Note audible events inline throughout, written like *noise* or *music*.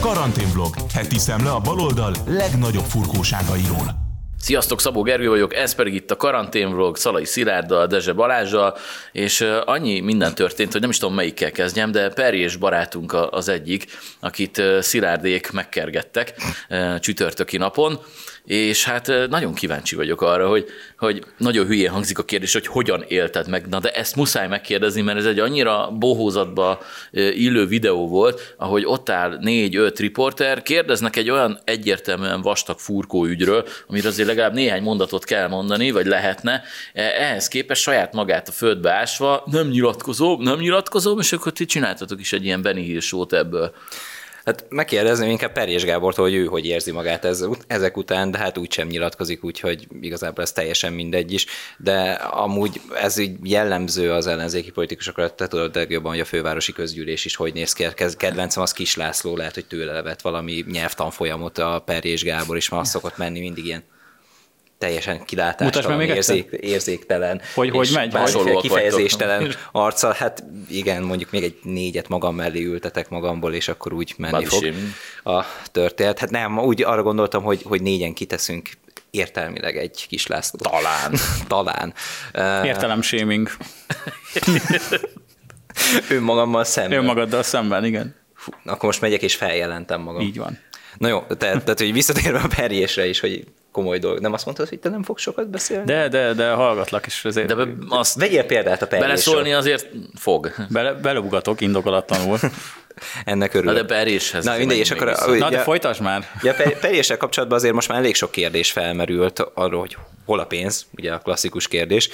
Karanténvlog, heti szemle a baloldal legnagyobb furkóságairól. Sziasztok, Szabó Gergő vagyok, ez pedig itt a karanténvlog Szalai Szilárddal, Dezse Balázsal, és annyi minden történt, hogy nem is tudom melyikkel kezdjem, de Peri és barátunk az egyik, akit Szilárdék megkergettek csütörtöki napon, és hát nagyon kíváncsi vagyok arra, hogy, hogy nagyon hülyén hangzik a kérdés, hogy hogyan élted meg. Na de ezt muszáj megkérdezni, mert ez egy annyira bohózatba illő videó volt, ahogy ott áll négy-öt riporter, kérdeznek egy olyan egyértelműen vastag furkó ügyről, amire azért legalább néhány mondatot kell mondani, vagy lehetne. E, ehhez képest saját magát a földbe ásva, nem nyilatkozom, nem nyilatkozom, és akkor ti csináltatok is egy ilyen Benny Hill ebből. Hát megkérdezném inkább Perjés Gábortól, hogy ő hogy érzi magát ez, ezek után, de hát úgy sem nyilatkozik, úgyhogy igazából ez teljesen mindegy is. De amúgy ez így jellemző az ellenzéki politikusokra, te tudod legjobban, hogy a fővárosi közgyűlés is hogy néz ki. Kedvencem az Kis László, lehet, hogy tőle levet valami nyelvtanfolyamot a Perjés Gábor is, azt *laughs* szokott menni mindig ilyen teljesen kilátástalan, érzék, érzéktelen, hogy, hogy megy, kifejezéstelen *laughs* arccal, hát igen, mondjuk még egy négyet magam mellé ültetek magamból, és akkor úgy menni Badisim. fog a történet. Hát nem, úgy arra gondoltam, hogy, hogy négyen kiteszünk értelmileg egy kis László. Talán. *laughs* Talán. *laughs* Értelem shaming. Önmagammal szemben. Önmagaddal szemben, igen. Fú, akkor most megyek és feljelentem magam. Így van. Na jó, tehát, tehát hogy visszatérve a perjésre is, hogy komoly dolog. Nem azt mondtad, hogy te nem fogsz sokat beszélni? De, de, de hallgatlak is azért. De be, azt Vegyél példát a perjésről. Beleszólni azért fog. Bele, beleugatok indokolatlanul. Ennek örülök. Na de peréshez. Na mindegy, és akkor... Na de folytasd már. Ja, peréssel kapcsolatban azért most már elég sok kérdés felmerült arról, hogy hol a pénz, ugye a klasszikus kérdés,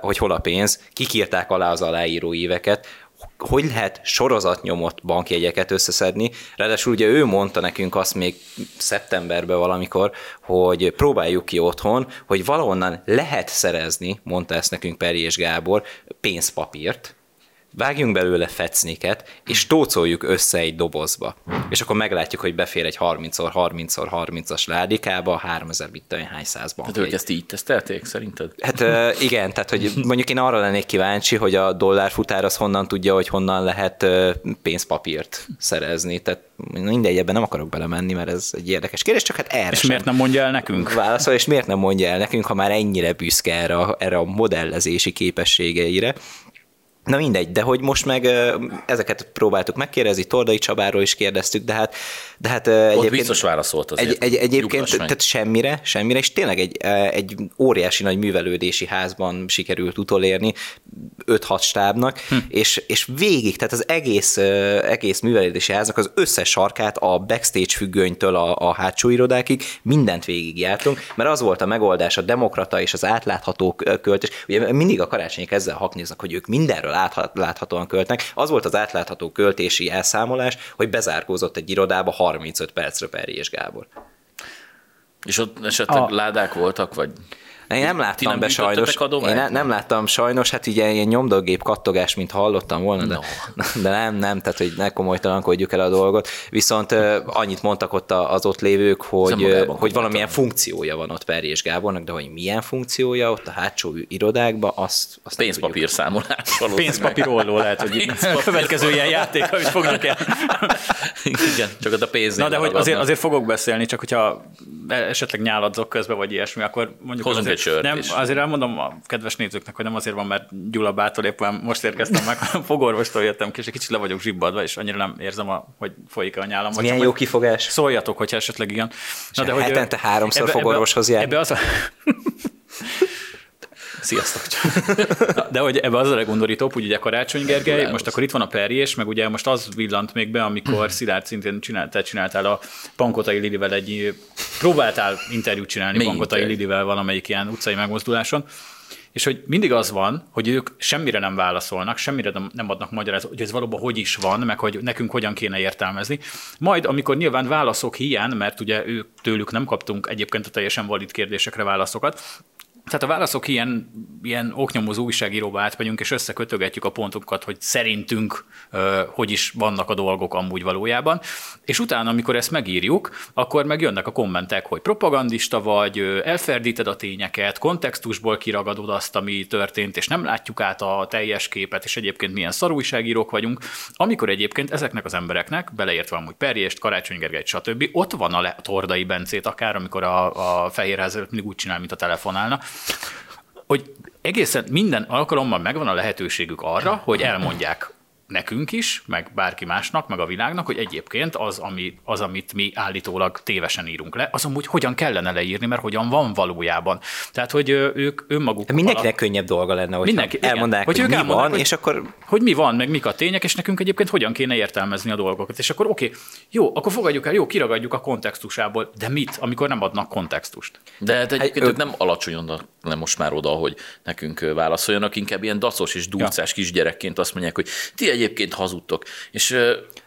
hogy hol a pénz, kik írták alá az aláíró éveket, hogy lehet sorozatnyomott bankjegyeket összeszedni. Ráadásul ugye ő mondta nekünk azt még szeptemberben valamikor, hogy próbáljuk ki otthon, hogy valahonnan lehet szerezni, mondta ezt nekünk Peri és Gábor, pénzpapírt, vágjunk belőle fecniket, és tócoljuk össze egy dobozba. És akkor meglátjuk, hogy befér egy 30x30x30-as ládikába 3000 bitcoin hány százban. Hát ők ezt így tesztelték szerinted? Hát igen, tehát hogy mondjuk én arra lennék kíváncsi, hogy a dollárfutár az honnan tudja, hogy honnan lehet pénzpapírt szerezni. Tehát mindegy, ebben nem akarok belemenni, mert ez egy érdekes kérdés, csak hát erre És miért nem mondja el nekünk? Válaszol, és miért nem mondja el nekünk, ha már ennyire büszke erre, erre a modellezési képességeire. Na mindegy, de hogy most meg ezeket próbáltuk megkérdezni, Tordai Csabáról is kérdeztük, de hát, de hát egyébként... biztos válaszolt azért. Egy, egy, egyébként, tehát semmire, semmire, és tényleg egy, egy óriási nagy művelődési házban sikerült utolérni, 5-6 stábnak, hm. és, és végig, tehát az egész, egész művelődési háznak az összes sarkát a backstage függönytől a, a hátsó irodákig mindent végigjártunk, mert az volt a megoldás, a demokrata és az átlátható költés. Ugye mindig a karácsonyik ezzel haknéznak, hogy ők mindenről átláthatóan költnek. Az volt az átlátható költési elszámolás, hogy bezárkózott egy irodába 35 percre Peri és Gábor. És ott esetleg a... ládák voltak, vagy én nem láttam nem be sajnos. Én ne, nem láttam sajnos, hát ugye ilyen nyomdagép kattogás, mint hallottam volna, de, no. *laughs* de nem, nem, tehát hogy ne komolytalankodjuk el a dolgot. Viszont annyit mondtak ott az ott lévők, hogy, hogy valamilyen funkciója van ott Peri és Gábornak, de hogy milyen funkciója ott a hátsó irodákban, azt, azt Pénzpapír számolás. *laughs* Pénzpapír olló lehet, hogy a *laughs* következő ilyen játék, amit fognak el. Igen, csak ott a pénz. Na de hogy azért, azért fogok beszélni, csak hogyha esetleg nyáladzok közben, vagy ilyesmi, akkor mondjuk Hozunk egy sört nem, is. Azért elmondom a kedves nézőknek, hogy nem azért van, mert Gyula bától éppen most érkeztem meg, hanem fogorvostól jöttem ki, és egy kicsit le vagyok zsibbadva, és annyira nem érzem, a, hogy folyik a nyálam. Ez milyen jó kifogás. Szóljatok, hogyha esetleg igen. Na, de hogy hetente háromszor ebbe, fogorvoshoz jár. Ebbe az a... Sziasztok! De hogy ebbe az a legundorítóbb, hogy ugye Karácsony Gergely, most akkor itt van a perjés, meg ugye most az villant még be, amikor Szilárd szintén csinált, csináltál a Pankotai Lidivel egy, próbáltál interjút csinálni Mi Pankotai interjú? Lidivel valamelyik ilyen utcai megmozduláson, és hogy mindig az van, hogy ők semmire nem válaszolnak, semmire nem adnak magyarázatot, hogy ez valóban hogy is van, meg hogy nekünk hogyan kéne értelmezni. Majd, amikor nyilván válaszok hiány, mert ugye ők tőlük nem kaptunk egyébként a teljesen valid kérdésekre válaszokat, tehát a válaszok ilyen, ilyen oknyomozó újságíróba átmegyünk, és összekötögetjük a pontokat, hogy szerintünk hogy is vannak a dolgok amúgy valójában. És utána, amikor ezt megírjuk, akkor meg jönnek a kommentek, hogy propagandista vagy, elferdíted a tényeket, kontextusból kiragadod azt, ami történt, és nem látjuk át a teljes képet, és egyébként milyen szarújságírók vagyunk. Amikor egyébként ezeknek az embereknek, beleértve amúgy Perjést, Karácsony Gergelyt, stb., ott van a Tordai Bencét akár, amikor a, a Fehérház mindig úgy csinál, mint a telefonálna, hogy egészen minden alkalommal megvan a lehetőségük arra, hogy elmondják nekünk is, meg bárki másnak, meg a világnak, hogy egyébként az, ami, az amit mi állítólag tévesen írunk le, az amúgy hogyan kellene leírni, mert hogyan van valójában. Tehát, hogy ők önmaguk... Mindenkinek alatt... könnyebb dolga lenne, hogy Mindenki, elmondák, hogy, hogy mi van, hogy, és akkor... Hogy mi van, meg mik a tények, és nekünk egyébként hogyan kéne értelmezni a dolgokat. És akkor oké, okay, jó, akkor fogadjuk el, jó, kiragadjuk a kontextusából, de mit, amikor nem adnak kontextust? De hát egyébként hát, ők nem alacsonyodnak le most már oda, hogy nekünk válaszoljanak, inkább ilyen dacos és durcás ja. kisgyerekként azt mondják, hogy ti egyébként hazudtok. És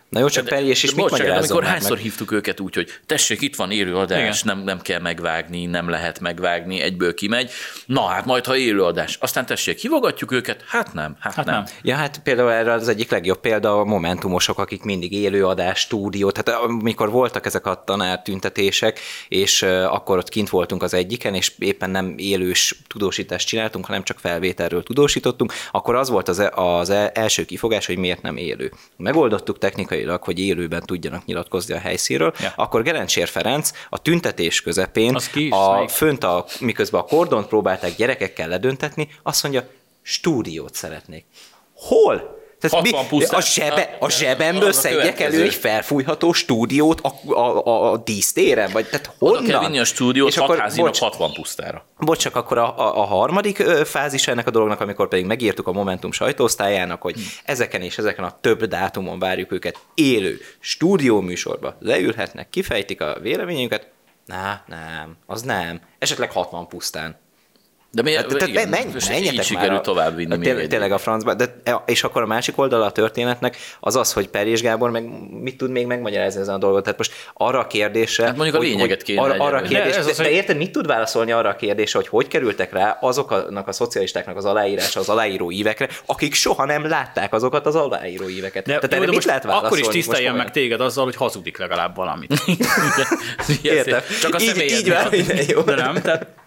Na jó, csak de, Perjés is mit magyarázzon Amikor hányszor meg? hívtuk őket úgy, hogy tessék, itt van élőadás, nem, nem kell megvágni, nem lehet megvágni, egyből kimegy. Na hát majd, ha élőadás. Aztán tessék, hívogatjuk őket? Hát nem, hát, hát nem. nem. Ja, hát például erre az egyik legjobb példa a momentumosok, akik mindig élőadás, stúdió, tehát amikor voltak ezek a tanártüntetések, és akkor ott kint voltunk az egyiken, és éppen nem élős tudósítást csináltunk, hanem csak felvételről tudósítottunk, akkor az volt az, e- az e- első kifogás, hogy miért nem élő. Megoldottuk technikai technikailag, hogy élőben tudjanak nyilatkozni a helyszínről, ja. akkor Gerencsér Ferenc a tüntetés közepén, a, fönt a, miközben a kordont próbálták gyerekekkel ledöntetni, azt mondja, stúdiót szeretnék. Hol? Tehát mi, a, zsebe, a zsebemből szedjek elő egy felfújható stúdiót a, a, a, a dísztéren? Vagy, tehát honnan? Oda kell vinni a stúdiót és akkor, bocs, 60 pusztára. Bocs, csak akkor a, a, a harmadik fázis ennek a dolognak, amikor pedig megírtuk a Momentum sajtóosztályának, hogy hmm. ezeken és ezeken a több dátumon várjuk őket élő stúdió műsorba, leülhetnek, kifejtik a véleményüket, Na, nem, az nem. Esetleg 60 pusztán. De mi, hát, tehát igen, menj, menjetek már. A, tovább vinni tényleg, tényleg a francba. De, és akkor a másik oldala a történetnek az az, hogy Perés Gábor meg mit tud még megmagyarázni ezen a dolgot. Tehát most arra a kérdésre... Hát mondjuk a lényeget kéne. Arra, arra kérdés, de, de, de, érted, mit tud válaszolni arra a kérdésre, hogy hogy kerültek rá azoknak a szocialistáknak az aláírása az aláíró ívekre, akik soha nem látták azokat az aláíró íveket. De, Tehát erre mit lehet válaszolni? Akkor is tiszteljen meg téged azzal, hogy hazudik legalább valamit. *laughs* *laughs* Érted? Csak a így, így van, *laughs* jó. De nem, tehát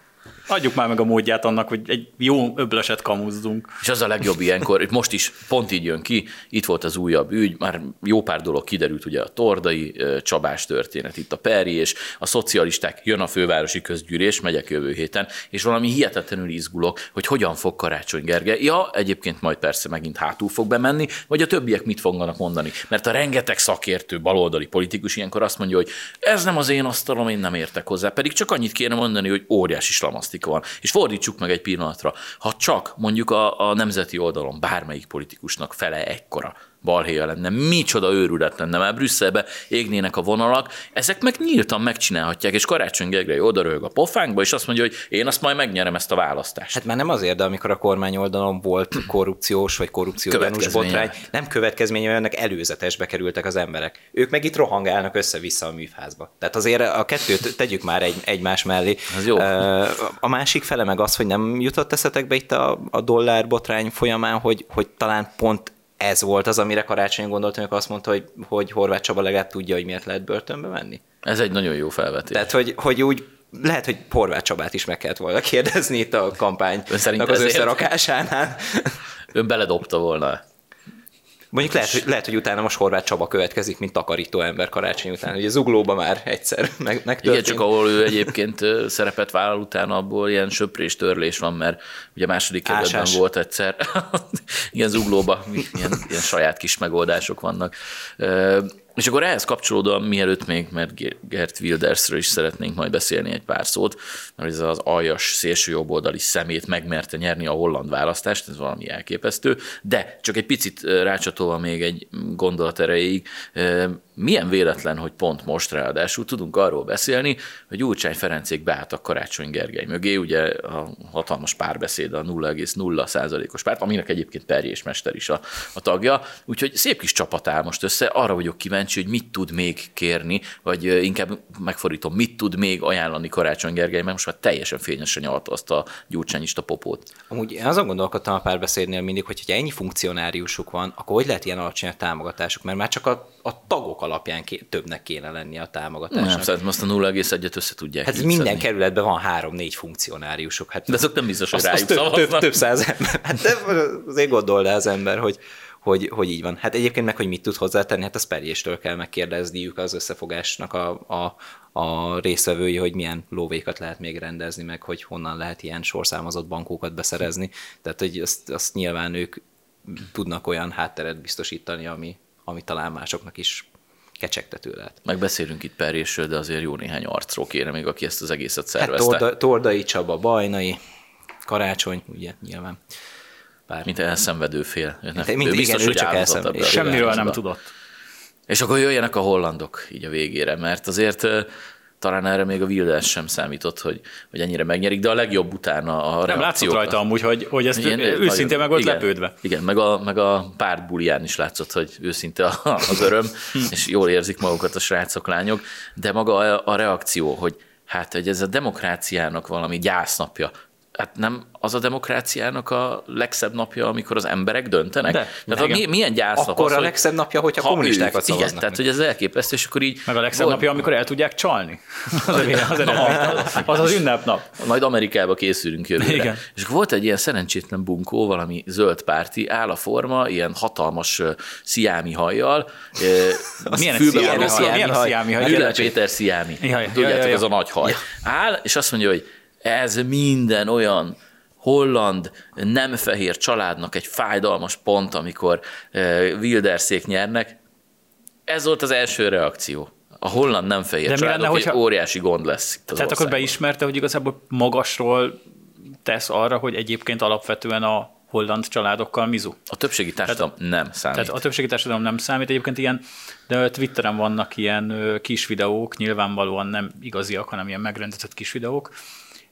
Adjuk már meg a módját annak, hogy egy jó öblöset kamuzzunk. És az a legjobb ilyenkor, most is pont így jön ki, itt volt az újabb ügy, már jó pár dolog kiderült, ugye a Tordai Csabás történet, itt a Peri, és a szocialisták, jön a fővárosi közgyűlés, megyek jövő héten, és valami hihetetlenül izgulok, hogy hogyan fog Karácsony Gergely. Ja, egyébként majd persze megint hátul fog bemenni, vagy a többiek mit fognak mondani. Mert a rengeteg szakértő, baloldali politikus ilyenkor azt mondja, hogy ez nem az én asztalom, én nem értek hozzá. Pedig csak annyit kéne mondani, hogy óriási slamaszt statisztika van. És fordítsuk meg egy pillanatra, ha csak mondjuk a, a nemzeti oldalon bármelyik politikusnak fele ekkora balhéja lenne, micsoda őrület lenne, már Brüsszelbe égnének a vonalak, ezek meg nyíltan megcsinálhatják, és Karácsony Gergely odarög a pofánkba, és azt mondja, hogy én azt majd megnyerem ezt a választást. Hát már nem azért, de amikor a kormány oldalon volt korrupciós vagy korrupciós botrány, nem következménye, ennek előzetesbe kerültek az emberek. Ők meg itt rohangálnak össze-vissza a műfázba. Tehát azért a kettőt tegyük már egy, egymás mellé. Az jó. A másik fele meg az, hogy nem jutott eszetekbe itt a, a dollár botrány folyamán, hogy, hogy talán pont ez volt az, amire karácsony gondolt, amikor azt mondta, hogy, hogy Horváth Csaba legalább tudja, hogy miért lehet börtönbe menni? Ez egy nagyon jó felvetés. Tehát, hogy, hogy úgy lehet, hogy Horváth Csabát is meg kellett volna kérdezni itt a kampánynak az összerakásánál. Ön beledobta volna. Mondjuk lehet, hogy, lehet, hogy utána most Horváth Csaba következik, mint takarító ember karácsony után. Ugye zuglóba már egyszer *laughs* meg, megtörtént. Igen, csak ahol ő egyébként szerepet vállal utána, abból ilyen söprés, törlés van, mert ugye második kerületben volt egyszer. *laughs* Igen, zuglóba ilyen, ilyen saját kis megoldások vannak. És akkor ehhez kapcsolódóan, mielőtt még, mert Gert Wildersről is szeretnénk majd beszélni egy pár szót, mert ez az aljas szélső jobboldali szemét megmerte nyerni a holland választást, ez valami elképesztő, de csak egy picit rácsatolva még egy gondolat erejéig, milyen véletlen, hogy pont most ráadásul tudunk arról beszélni, hogy Gyurcsány Ferencék beálltak Karácsony Gergely mögé, ugye a hatalmas párbeszéd, a 0,0 százalékos párt, aminek egyébként Perjés Mester is a, a tagja, úgyhogy szép kis csapat áll most össze, arra vagyok kíváncsi, hogy mit tud még kérni, vagy inkább megfordítom, mit tud még ajánlani Karácsony Gergely, mert most már teljesen fényesen nyalta azt a gyurcsányista popót. Amúgy én azon gondolkodtam a párbeszédnél mindig, hogy ha ennyi funkcionáriusuk van, akkor hogy lehet ilyen alacsony a támogatásuk, mert már csak a, a tagok alapján ké, többnek kéne lenni a támogatásnak. Nem, szerintem azt a 0,1-et össze tudják. Hát minden szedni. kerületben van három-négy funkcionáriusok. Hát de azok nem biztos, hogy rájuk több, több, több száz ember. Hát de azért gondol az ember, hogy, hogy, hogy így van. Hát egyébként meg, hogy mit tud hozzátenni, hát a Sperjéstől kell megkérdezniük az összefogásnak a, a, a részvevői, hogy milyen lóvékat lehet még rendezni, meg hogy honnan lehet ilyen sorszámozott bankókat beszerezni. Tehát, hogy azt, azt nyilván ők tudnak olyan hátteret biztosítani, ami, ami talán másoknak is kecsegtető lehet. Megbeszélünk itt Perésről, de azért jó néhány arcról kéne még, aki ezt az egészet hát szervezte. Hát Torda, Tordai Csaba, Bajnai, Karácsony, ugye nyilván. Bár... Mint elszenvedő fél. Mint, mint, biztos, igen, ő csak elszenvedő. Semmiről nem tudott. És akkor jöjjenek a hollandok így a végére, mert azért talán erre még a Wilders sem számított, hogy, hogy ennyire megnyerik, de a legjobb utána a Nem látszott rajta amúgy, hogy, hogy ezt igen, őszintén meg volt igen, lepődve. Igen, meg a, meg a párt bulián is látszott, hogy őszinte az öröm, *laughs* és jól érzik magukat a srácok, lányok, de maga a, a reakció, hogy hát, hogy ez a demokráciának valami gyásznapja, hát nem az a demokráciának a legszebb napja, amikor az emberek döntenek? De, tehát igen. milyen gyásznap Akkor az, a legszebb napja, hogyha ha kommunistákat ők, szavaznak. Igen, tehát hogy ez elképesztő, és akkor így... Meg a legszebb napja, amikor el tudják csalni. *laughs* az, az, az, az, az ünnepnap. Majd Amerikába készülünk jövőre. Igen. És akkor volt egy ilyen szerencsétlen bunkó, valami zöld párti, áll a forma, ilyen hatalmas uh, sziámi hajjal. Uh, *laughs* milyen sziámi haj? Milyen a sziámi haj? Péter sziámi. Tudjátok, ez a nagy haj. Áll, és azt mondja, hogy ez minden olyan holland nem fehér családnak egy fájdalmas pont, amikor eh, Wilderszék nyernek. Ez volt az első reakció. A holland nem fehér De családok lenne, hogyha... óriási gond lesz itt az Tehát országban. akkor beismerte, hogy igazából magasról tesz arra, hogy egyébként alapvetően a holland családokkal mizu. A többségi társadalom tehát, nem számít. Tehát a többségi társadalom nem számít. Egyébként ilyen, de Twitteren vannak ilyen kis videók, nyilvánvalóan nem igaziak, hanem ilyen megrendezett kis videók,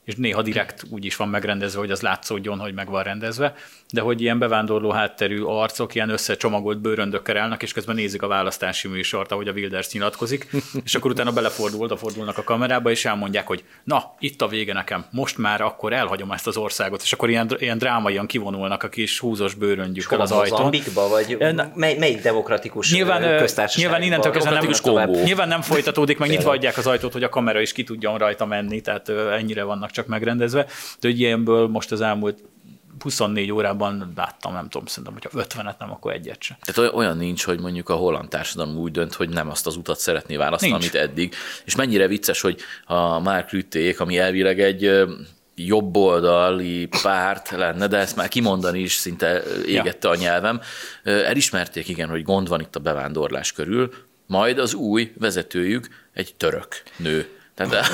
és néha direkt úgy is van megrendezve, hogy az látszódjon, hogy meg van rendezve, de hogy ilyen bevándorló hátterű arcok ilyen összecsomagolt bőröndökkel állnak, és közben nézik a választási műsort, ahogy a Wilders nyilatkozik, és akkor utána belefordul, fordulnak a kamerába, és elmondják, hogy na, itt a vége nekem, most már akkor elhagyom ezt az országot, és akkor ilyen, ilyen drámaian kivonulnak a kis húzos bőröndjükkel az ajtón. Mozambikba, vagy mely, melyik demokratikus nyilván, köztársaság? Nyilván innentől kezdve nem, nyilván nem folytatódik, meg *laughs* nyitva adják az ajtót, hogy a kamera is ki tudjon rajta menni, tehát ennyire vannak csak megrendezve. De hogy ilyenből most az elmúlt 24 órában láttam, nem tudom, szerintem, hogyha 50-et nem, akkor egyet sem. Tehát olyan nincs, hogy mondjuk a holland társadalom úgy dönt, hogy nem azt az utat szeretné választani, nincs. amit eddig. És mennyire vicces, hogy a Mark Rütték, ami elvileg egy jobboldali párt lenne, de ezt már kimondani is szinte égette ja. a nyelvem. Elismerték, igen, hogy gond van itt a bevándorlás körül, majd az új vezetőjük egy török nő tehát,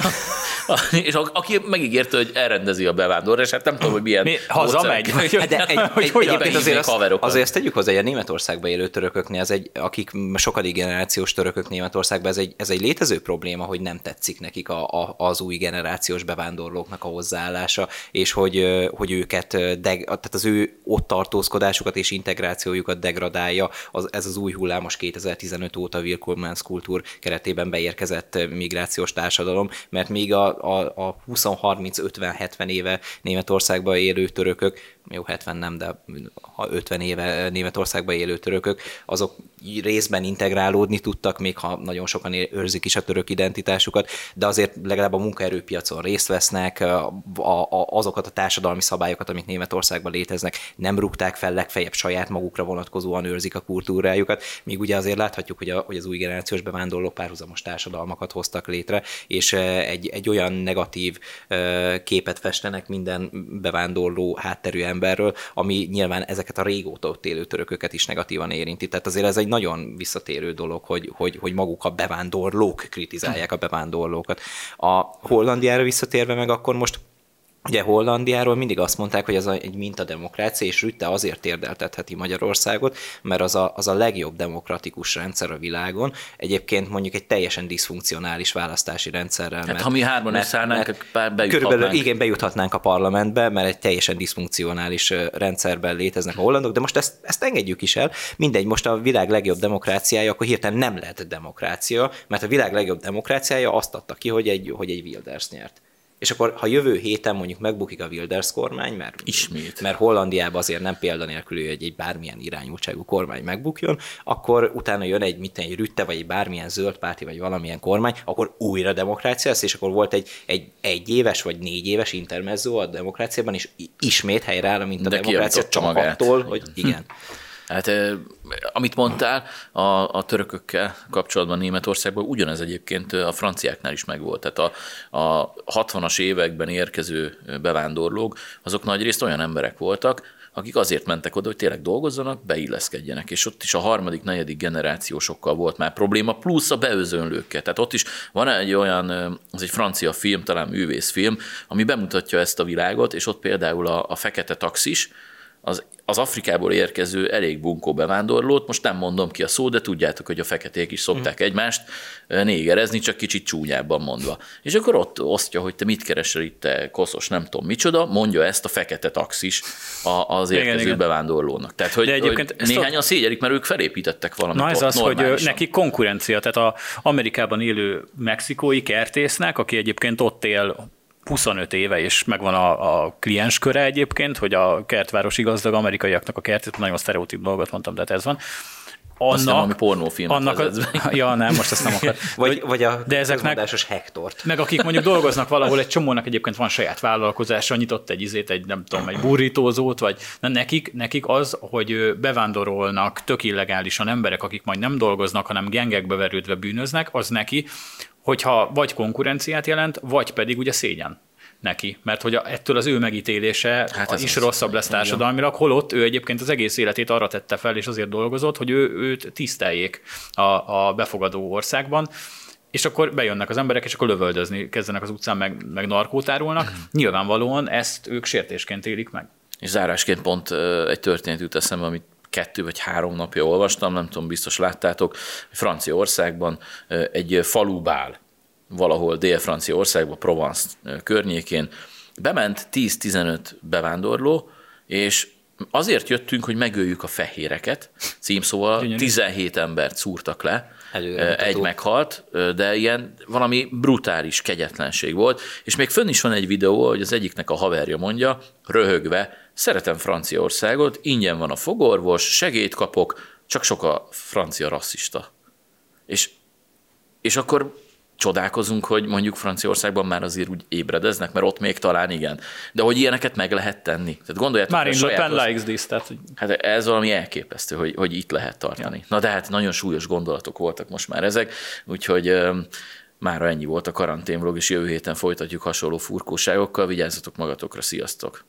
*laughs* és aki megígérte, hogy elrendezi a bevándorlását, nem tudom, hogy milyen Mi, hazamegy? *laughs* Hát de egy, egy, hogy egy, azért, azt, azért ezt tegyük hozzá, hogy a Németországban élő törököknél, ez egy, akik sokadik generációs törökök Németországban, ez egy, ez egy létező probléma, hogy nem tetszik nekik a, a, az új generációs bevándorlóknak a hozzáállása, és hogy, hogy őket, de, tehát az ő ott tartózkodásukat és integrációjukat degradálja az, ez az új hullámos 2015 óta Willkommens kultúr keretében beérkezett migrációs társadalom, társadalom, mert még a, a, a 20-30-50-70 éve Németországban élő törökök, jó 70 nem, de 50 éve Németországban élő törökök, azok részben integrálódni tudtak, még ha nagyon sokan őrzik is a török identitásukat, de azért legalább a munkaerőpiacon részt vesznek, a, a, azokat a társadalmi szabályokat, amik Németországban léteznek, nem rúgták fel, legfeljebb saját magukra vonatkozóan őrzik a kultúrájukat, míg ugye azért láthatjuk, hogy, a, hogy az új generációs bevándorlók párhuzamos társadalmakat hoztak létre, és egy, egy olyan negatív képet festenek minden bevándorló hátterű emberről, ami nyilván ezeket a régóta ott élő törököket is negatívan érinti. Tehát azért ez egy nagyon visszatérő dolog, hogy, hogy, hogy maguk a bevándorlók kritizálják a bevándorlókat. A Hollandiára visszatérve meg akkor most Ugye Hollandiáról mindig azt mondták, hogy ez egy mintademokrácia, és Rütte azért érdeltetheti Magyarországot, mert az a, az a legjobb demokratikus rendszer a világon. Egyébként mondjuk egy teljesen diszfunkcionális választási rendszerrel. Hát mert, ha mi hárman összeállnánk, bejuthatnánk. Körülbelül igen, bejuthatnánk a parlamentbe, mert egy teljesen diszfunkcionális rendszerben léteznek a hollandok, de most ezt, ezt engedjük is el. Mindegy, most a világ legjobb demokráciája, akkor hirtelen nem lett demokrácia, mert a világ legjobb demokráciája azt adta ki, hogy egy, hogy egy Wilders nyert. És akkor, ha jövő héten mondjuk megbukik a Wilders kormány, mert, Ismét. mert Hollandiában azért nem példanélküli, hogy egy bármilyen irányultságú kormány megbukjon, akkor utána jön egy, mit egy Rütte, vagy egy bármilyen zöld párti, vagy valamilyen kormány, akkor újra demokrácia lesz, és akkor volt egy, egy, egy éves, vagy négy éves intermezzo a demokráciában, és ismét helyreáll, mint a De demokrácia, csak magát. attól, hogy igen. Hát amit mondtál, a, a törökökkel kapcsolatban Németországban ugyanez egyébként a franciáknál is megvolt. Tehát a, a 60-as években érkező bevándorlók, azok nagyrészt olyan emberek voltak, akik azért mentek oda, hogy tényleg dolgozzanak, beilleszkedjenek, és ott is a harmadik, negyedik generációsokkal volt már probléma, plusz a beözönlőkkel. Tehát ott is van egy olyan, az egy francia film, talán művészfilm, ami bemutatja ezt a világot, és ott például a, a fekete taxis, az, az Afrikából érkező elég bunkó bevándorlót, most nem mondom ki a szó, de tudjátok, hogy a feketék is szokták egymást ö, négerezni, csak kicsit csúnyábban mondva. És akkor ott osztja, hogy te mit keresel itt, te koszos, nem tudom micsoda, mondja ezt a fekete taxis az Igen, érkező igen. bevándorlónak. Tehát, hogy, De egyébként hogy néhányan szégyelik, mert ők felépítettek valamit Na ez ott az, hogy neki konkurencia, tehát a Amerikában élő mexikói kertésznek, aki egyébként ott él 25 éve, és megvan a, a kliens köre egyébként, hogy a kertvárosi gazdag amerikaiaknak a kert, nagyon sztereotíp dolgot mondtam, de hát ez van. Azt hiszem, valami pornófilmet annak a, *laughs* ja, nem, most ezt nem akar. *laughs* Vagy, vagy a de ezeknek, Hektort. meg akik mondjuk dolgoznak valahol, egy csomónak egyébként van saját vállalkozása, nyitott egy izét, egy nem tudom, egy burritózót, vagy na, nekik, nekik az, hogy bevándorolnak tök illegálisan emberek, akik majd nem dolgoznak, hanem gengekbe verődve bűnöznek, az neki, hogyha vagy konkurenciát jelent, vagy pedig ugye szégyen neki, mert hogy a, ettől az ő megítélése Hát ez is az. rosszabb lesz társadalmilag, holott ő egyébként az egész életét arra tette fel, és azért dolgozott, hogy ő, őt tiszteljék a, a befogadó országban, és akkor bejönnek az emberek, és akkor lövöldözni kezdenek az utcán, meg, meg narkótárulnak. Nyilvánvalóan ezt ők sértésként élik meg. És zárásként pont egy történet jut eszembe, amit kettő vagy három napja olvastam, nem tudom, biztos láttátok, Franciaországban egy falubál, valahol Dél-Franciaországban, Provence környékén, bement 10-15 bevándorló, és azért jöttünk, hogy megöljük a fehéreket, címszóval Gyönyörű. 17 embert szúrtak le, egy meghalt, de ilyen valami brutális kegyetlenség volt, és még fönn is van egy videó, hogy az egyiknek a haverja mondja, röhögve, szeretem Franciaországot, ingyen van a fogorvos, segélyt kapok, csak sok a francia rasszista. És, és akkor csodálkozunk, hogy mondjuk Franciaországban már azért úgy ébredeznek, mert ott még talán igen. De hogy ilyeneket meg lehet tenni. Tehát gondoljátok, a Le Pen likes this, tehát Hát ez valami elképesztő, hogy, hogy itt lehet tartani. Ja. Na de hát nagyon súlyos gondolatok voltak most már ezek, úgyhogy öm, mára ennyi volt a karanténvlog, és jövő héten folytatjuk hasonló furkóságokkal. Vigyázzatok magatokra, sziasztok!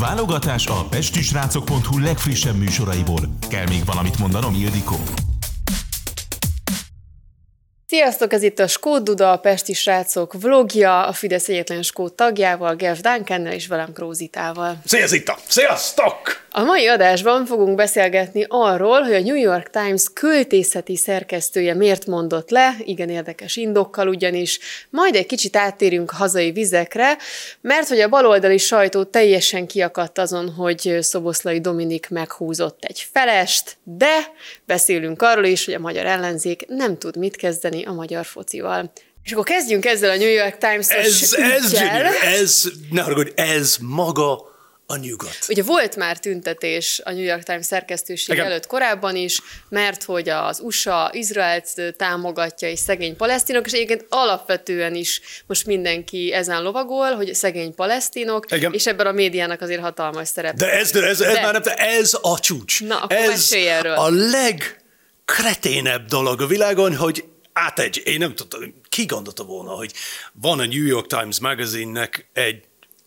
Válogatás a pestisrácok.hu legfrissebb műsoraiból. Kell még valamit mondanom, Ildikó? Sziasztok, ez itt a Skót Duda, a Pesti srácok vlogja, a Fidesz egyetlen Skót tagjával, Gev Duncannel és velem Krózitával. Szia Zita! Sziasztok! A mai adásban fogunk beszélgetni arról, hogy a New York Times költészeti szerkesztője miért mondott le, igen érdekes indokkal ugyanis, majd egy kicsit áttérünk hazai vizekre, mert hogy a baloldali sajtó teljesen kiakadt azon, hogy Szoboszlai Dominik meghúzott egy felest, de beszélünk arról is, hogy a magyar ellenzék nem tud mit kezdeni a magyar focival. És akkor kezdjünk ezzel a New York Times-os Ez, ez, gyönyörű, ez, ne haragudj, ez maga a nyugat. Ugye volt már tüntetés a New York Times szerkesztőség Igen. előtt korábban is, mert hogy az USA Izraelt támogatja és szegény palesztinok, és egyébként alapvetően is most mindenki ezen lovagol, hogy szegény palesztinok, Igen. és ebben a médiának azért hatalmas szerep. De ez, de ez, ez De- már nem, ez a csúcs. Na, akkor ez erről. a legkreténebb dolog a világon, hogy átegy, én nem tudtam, ki gondolta volna, hogy van a New York Times magazinnek egy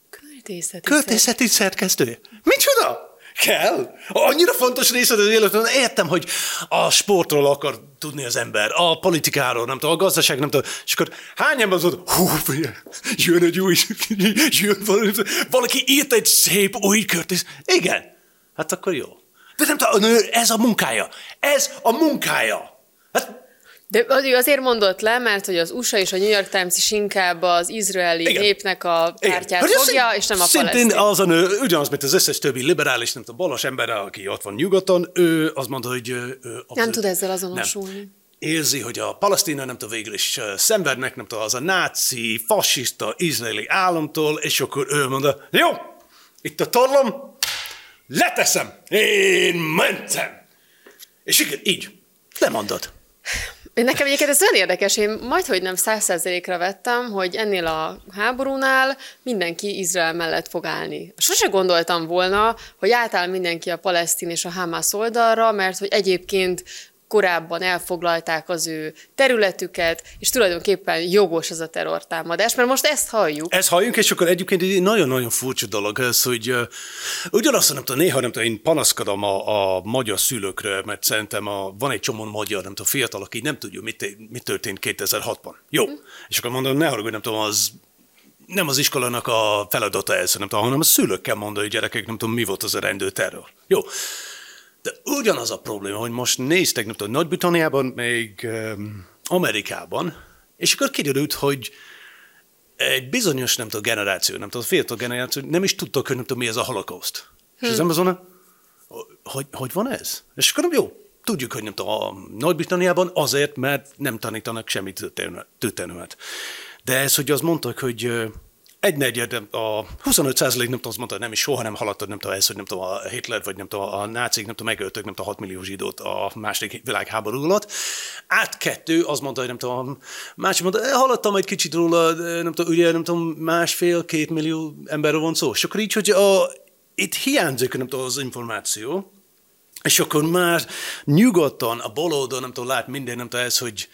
Költészeti költészeti szerkesztője. Micsoda? Kell. Annyira fontos része az életben. Értem, hogy a sportról akar tudni az ember, a politikáról, nem tudom, a gazdaság, nem tudom. És akkor hány ember az ott, hú, jön egy új, *laughs* jön valami, valaki írt egy szép új kört. Igen. Hát akkor jó. De nem tudom, ez a munkája. Ez a munkája. Hát de azért mondott le, mert hogy az USA és a New York Times is inkább az izraeli Igen. népnek a pártját Igen. fogja, és nem a Szintén az a nő, ugyanaz, mint az összes többi liberális, nem tudom, balas ember, aki ott van nyugaton, ő azt mondta, hogy... Ő, az, nem tud ezzel azonosulni. Nem érzi, hogy a palesztina nem tudom, végül is szenvednek, nem tudom, az a náci, fasiszta, izraeli államtól, és akkor ő mondta, jó, itt a torlom, leteszem, én mentem. És igen, így, lemondod. Nekem egyébként ez olyan érdekes, én majd, hogy nem száz vettem, hogy ennél a háborúnál mindenki Izrael mellett fog állni. Sose gondoltam volna, hogy átáll mindenki a palesztin és a Hamas oldalra, mert hogy egyébként korábban elfoglalták az ő területüket, és tulajdonképpen jogos az a terrortámadás, mert most ezt halljuk. Ezt halljuk, és akkor egyébként egy nagyon-nagyon furcsa dolog ez, hogy uh, ugyanazt nem tudom, néha nem tudom, én panaszkodom a, a magyar szülőkre, mert szerintem a, van egy csomó magyar, nem tudom, fiatal, aki nem tudja, mit, mit történt 2006-ban. Jó. Mm. És akkor mondom, ne haragudj, nem tudom, az nem az iskolának a feladata ez, nem tudom, hanem a szülők kell mondani, hogy gyerekek, nem tudom, mi volt az a rendő terror. Jó. De ugyanaz a probléma, hogy most néztek, nem tudom, Nagy-Britanniában, még um, Amerikában, és akkor kiderült, hogy egy bizonyos, nem tudom, generáció, nem tudom, fiatal generáció nem is tudta, hogy nem tudom, mi ez a holokauszt. Hm. És az ember mondja, hogy, hogy van ez? És akkor jó, tudjuk, hogy nem tudom, a Nagy-Britanniában azért, mert nem tanítanak semmit történelmet. De ez, hogy azt mondtak, hogy egy negyed, a 25 százalék, nem tudom, azt mondta, nem is soha nem haladtad, nem tudom, ez, hogy nem tudom, a Hitler, vagy nem tudom, a nácik, nem tudom, megöltök, nem tudom, 6 millió zsidót a második világháború alatt. Át kettő, az mondta, hogy nem tudom, másik mondta, eh, hallottam egy kicsit róla, nem tudom, ugye, nem tudom, másfél, két millió emberről van szó. És akkor így, hogy a, itt hiányzik, nem tudom, az információ, és akkor már nyugodtan, a baloldal, nem tudom, lát minden, nem tudom, ez, hogy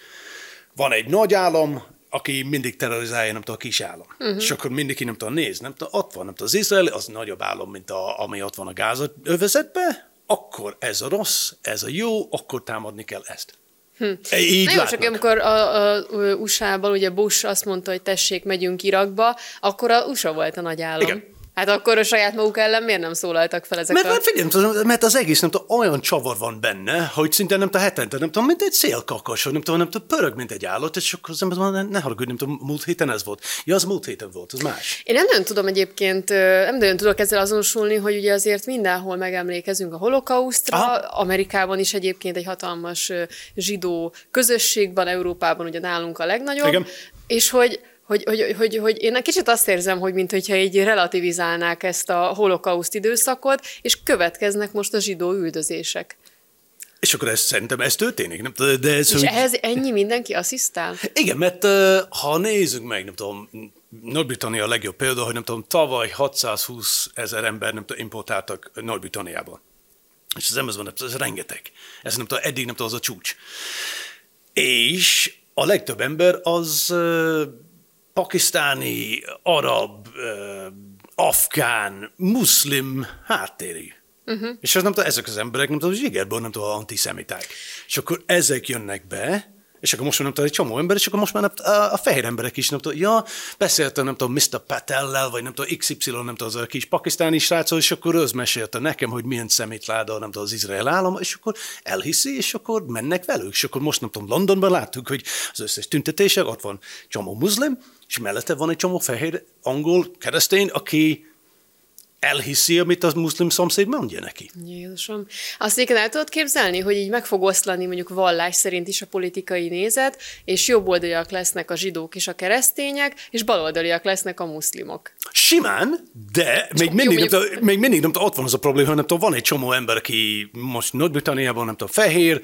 van egy nagy állam, aki mindig terrorizálja, nem tudom, a kis állam. Uh-huh. És akkor mindenki nem tudom, néz, nem tudom, ott van, nem tudom, az Izrael, az nagyobb állam, mint a, ami ott van a Gáza övezetben, akkor ez a rossz, ez a jó, akkor támadni kell ezt. Hm. Így Nagyon sok, amikor a, a USA-ban ugye Bush azt mondta, hogy tessék, megyünk Irakba, akkor a USA volt a nagy állam. Igen. Hát akkor a saját maguk ellen miért nem szólaltak fel ezek mert, a... Mert figyelj, mert az egész nem tudom, olyan csavar van benne, hogy szinte nem tudom, hetente, nem tudom, mint egy szélkakas, nem tudom, nem tudom, pörög, mint egy állat, és akkor az ember ne haragudj, nem tudom, múlt héten ez volt. Ja, az múlt héten volt, az más. Én nem nagyon tudom egyébként, nem nagyon tudok ezzel azonosulni, hogy ugye azért mindenhol megemlékezünk a holokausztra, Aha. Amerikában is egyébként egy hatalmas zsidó közösség van, Európában ugye nálunk a legnagyobb, Igen. és hogy hogy, hogy, hogy, hogy én egy kicsit azt érzem, hogy mintha így relativizálnák ezt a holokauszt időszakot, és következnek most a zsidó üldözések. És akkor ez, szerintem ez történik, nem De ez, és hogy... ehhez ennyi mindenki asszisztál? Igen, mert ha nézzük meg, nem tudom, Nagy-Britannia a legjobb példa, hogy nem tudom, tavaly 620 ezer ember nem tudom, importáltak Nagy-Britanniába. És az Amazon, ez rengeteg. Ez nem tudom, eddig nem tudom, az a csúcs. És a legtöbb ember az pakisztáni, arab, afgán, muszlim háttérű. Uh-huh. És az nem tudom, ezek az emberek, nem tudom, zsigerből nem tudom, antiszemiták. És akkor ezek jönnek be, és akkor most már nem tudom, egy csomó ember, és akkor most már nem, a, a fehér emberek is nem tudom, ja, beszéltem nem tudom, Mr. Patellel, vagy nem tudom, XY, nem tudom, az a kis pakisztáni srácol, és akkor az mesélte nekem, hogy milyen szemétláda, nem tudom, az Izrael állam, és akkor elhiszi, és akkor mennek velük. És akkor most nem tudom, Londonban láttuk, hogy az összes tüntetések, ott van csomó muszlim, és mellette van egy csomó fehér angol keresztény, aki elhiszi, amit az muszlim szomszéd mondja neki. Jézusom. Azt igen el tudod képzelni, hogy így meg fog oszlani mondjuk vallás szerint is a politikai nézet, és jobboldaliak lesznek a zsidók és a keresztények, és baloldaliak lesznek a muszlimok. Simán, de még mindig, jó, nem, még mindig nem ott van az a probléma, nem tudom, van egy csomó ember, aki most Nagy-Britanniában, nem tudom, fehér,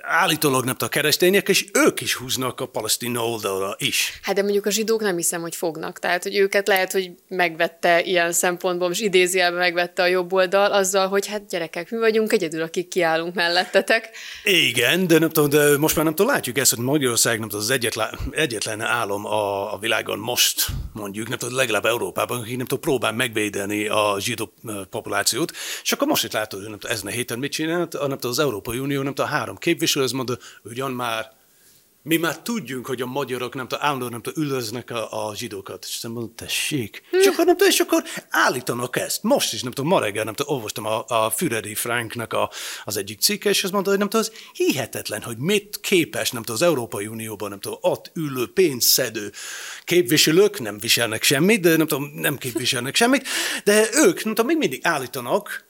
állítólag nem a keresztények, és ők is húznak a palesztin oldalra is. Hát de mondjuk a zsidók nem hiszem, hogy fognak. Tehát, hogy őket lehet, hogy megvette ilyen szempontból, most idézőjelben megvette a jobb oldal, azzal, hogy hát gyerekek, mi vagyunk egyedül, akik kiállunk mellettetek. Igen, de, nem tudom, de most már nem tudom, látjuk ezt, hogy Magyarország nem tudom, az egyetlen, egyetlen állam a, a világon most, mondjuk, nem tudom, legalább Európában, aki nem tudom, próbál megvédeni a zsidó populációt, és akkor most itt látod, hogy nem tudom, ezen a héten mit csinált, nem tudom, az Európai Unió, nem tudom, három képviselő, az mondta, ugyan már mi már tudjunk, hogy a magyarok nem tudom, állandóan nem tudom, ülöznek a, a zsidókat. És azt mondom, tessék. És akkor, nem tudom, és akkor állítanak ezt. Most is, nem tudom, ma reggel, nem tudom, olvastam a, a Füredi Franknak a, az egyik cikke, és azt mondta, hogy nem tudom, az hihetetlen, hogy mit képes, nem tudom, az Európai Unióban, nem tudom, ott ülő, pénzszedő képviselők nem viselnek semmit, de nem tudom, nem képviselnek semmit, de ők, nem tudom, még mindig állítanak,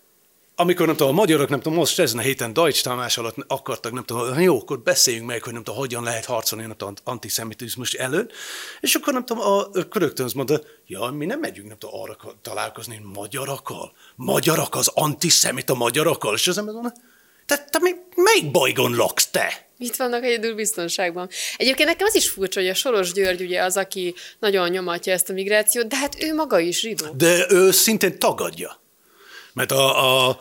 amikor nem tudom, a magyarok, nem tudom, most ezen a héten Deutsch támás alatt akartak, nem tudom, jó, akkor beszéljünk meg, hogy nem tudom, hogyan lehet harcolni nem tudom, antiszemitizmus ellen, és akkor nem tudom, a, a rögtön azt mondta, ja, mi nem megyünk, nem tudom, arra találkozni magyarakkal, magyarak az antiszemita magyarakkal, és az ember mondja, te, te mi, melyik bolygón laksz te? Itt vannak egyedül biztonságban. Egyébként nekem az is furcsa, hogy a Soros György ugye az, aki nagyon nyomatja ezt a migrációt, de hát ő maga is zsidó. De ő szintén tagadja. Mert a, a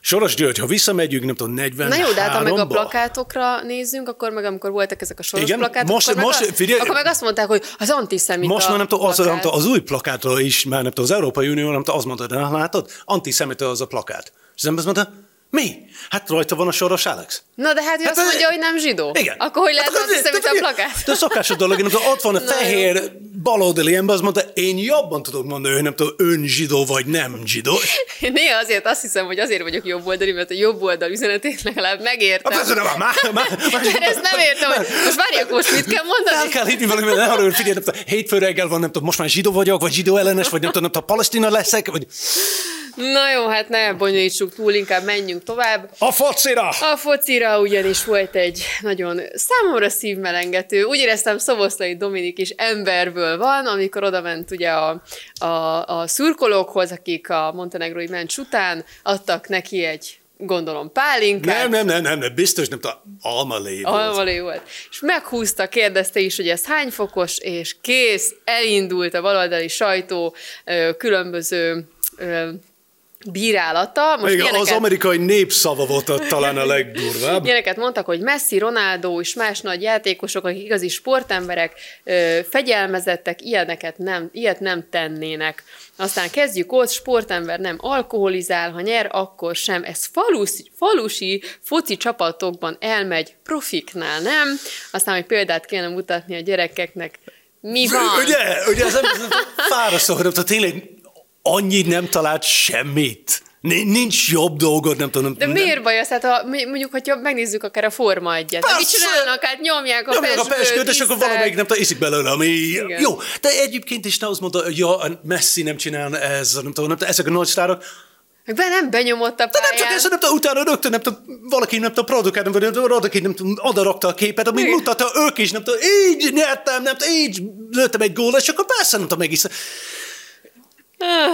Soros György, ha visszamegyünk, nem tudom, 40 Na jó, de hát ha meg a plakátokra nézzünk, akkor meg amikor voltak ezek a soros Igen, plakátok, most, akkor, most, meg, figyelj, akkor meg azt mondták, hogy az antiszemita Most már nem tudom, az, nem tudom, az új plakátról is, már nem tudom, az Európai Unió, nem tudom, azt mondta, de látod, antiszemita az a plakát. És az ember azt mondta, mi? Hát rajta van a soros Alex. Na de hát ő Hát azt mondja, hogy nem zsidó. Igen. Akkor hogy lehet Hát antiszemita de- plakát? De szokásos dolog, tudom, ott van a fehér baloldali ember, az mondta, én jobban tudok mondani, hogy nem tudom, ön zsidó vagy nem zsidó. Én *laughs* néha azért azt hiszem, hogy azért vagyok jobb oldali, mert a jobb oldal üzenetét legalább megértem. Hát persze, nem, már, már, Mert ezt nem értem, hogy most várjak, most mit kell El mondani? kell hitni valami, ne arra, hogy figyelj, nem tudom, hétfő reggel van, nem tudom, most már zsidó vagyok, vagy zsidó ellenes, vagy nem tudom, nem tudom, palesztina leszek, vagy Na jó, hát ne bonyolítsuk túl, inkább menjünk tovább. a focira! A focira ugyanis volt egy nagyon számomra szívmelengető, úgy éreztem Szoboszlai Dominik is emberből van, amikor oda ment ugye a, a, a szurkolókhoz, akik a montenegrói meccs után adtak neki egy gondolom pálinkát. Nem, nem, nem, nem, nem, biztos nem almalé volt. Almalé volt. És meghúzta, kérdezte is, hogy ez hány fokos, és kész, elindult a baloldali sajtó különböző bírálata. Most Igen, az ilyeneket- amerikai népszava volt talán a legdurvább. Ilyeneket mondtak, hogy Messi, Ronaldo és más nagy játékosok, akik igazi sportemberek, fegyelmezettek, ilyeneket nem, ilyet nem tennének. Aztán kezdjük ott, sportember nem alkoholizál, ha nyer, akkor sem. Ez falusi, falusi foci csapatokban elmegy, profiknál nem. Aztán, hogy példát kéne mutatni a gyerekeknek, mi van? Ugye, ugye ez fárasztó, hogy nem tudom, tényleg annyit nem talált semmit. Ni- Nincs jobb dolgod, nem tudom. De nem, miért baj az? Hát a, mondjuk, hogyha megnézzük akár a Forma egyet. Hát Mit csinálnak? Hát nyomják a Nyomják a peskőt, peskőt, és akkor valamelyik nem tudom, iszik belőle, ami Igen. jó. De egyébként is ne azt mondta, hogy ja, a Messi nem csinál ez, nem tudom, nem tudom, ezek a nagy sztárok. Meg be nem benyomott a De nem csak pályán. ez, nem tudom, utána rögtön, nem tudom, valaki nem tudom, produkálni, vagy nem valaki nem tudom, oda rakta a képet, Igen. mutatta ők is, nem tudom, így nyertem, nem tudom, így lőttem egy gól, és akkor persze nem tudom, megisz.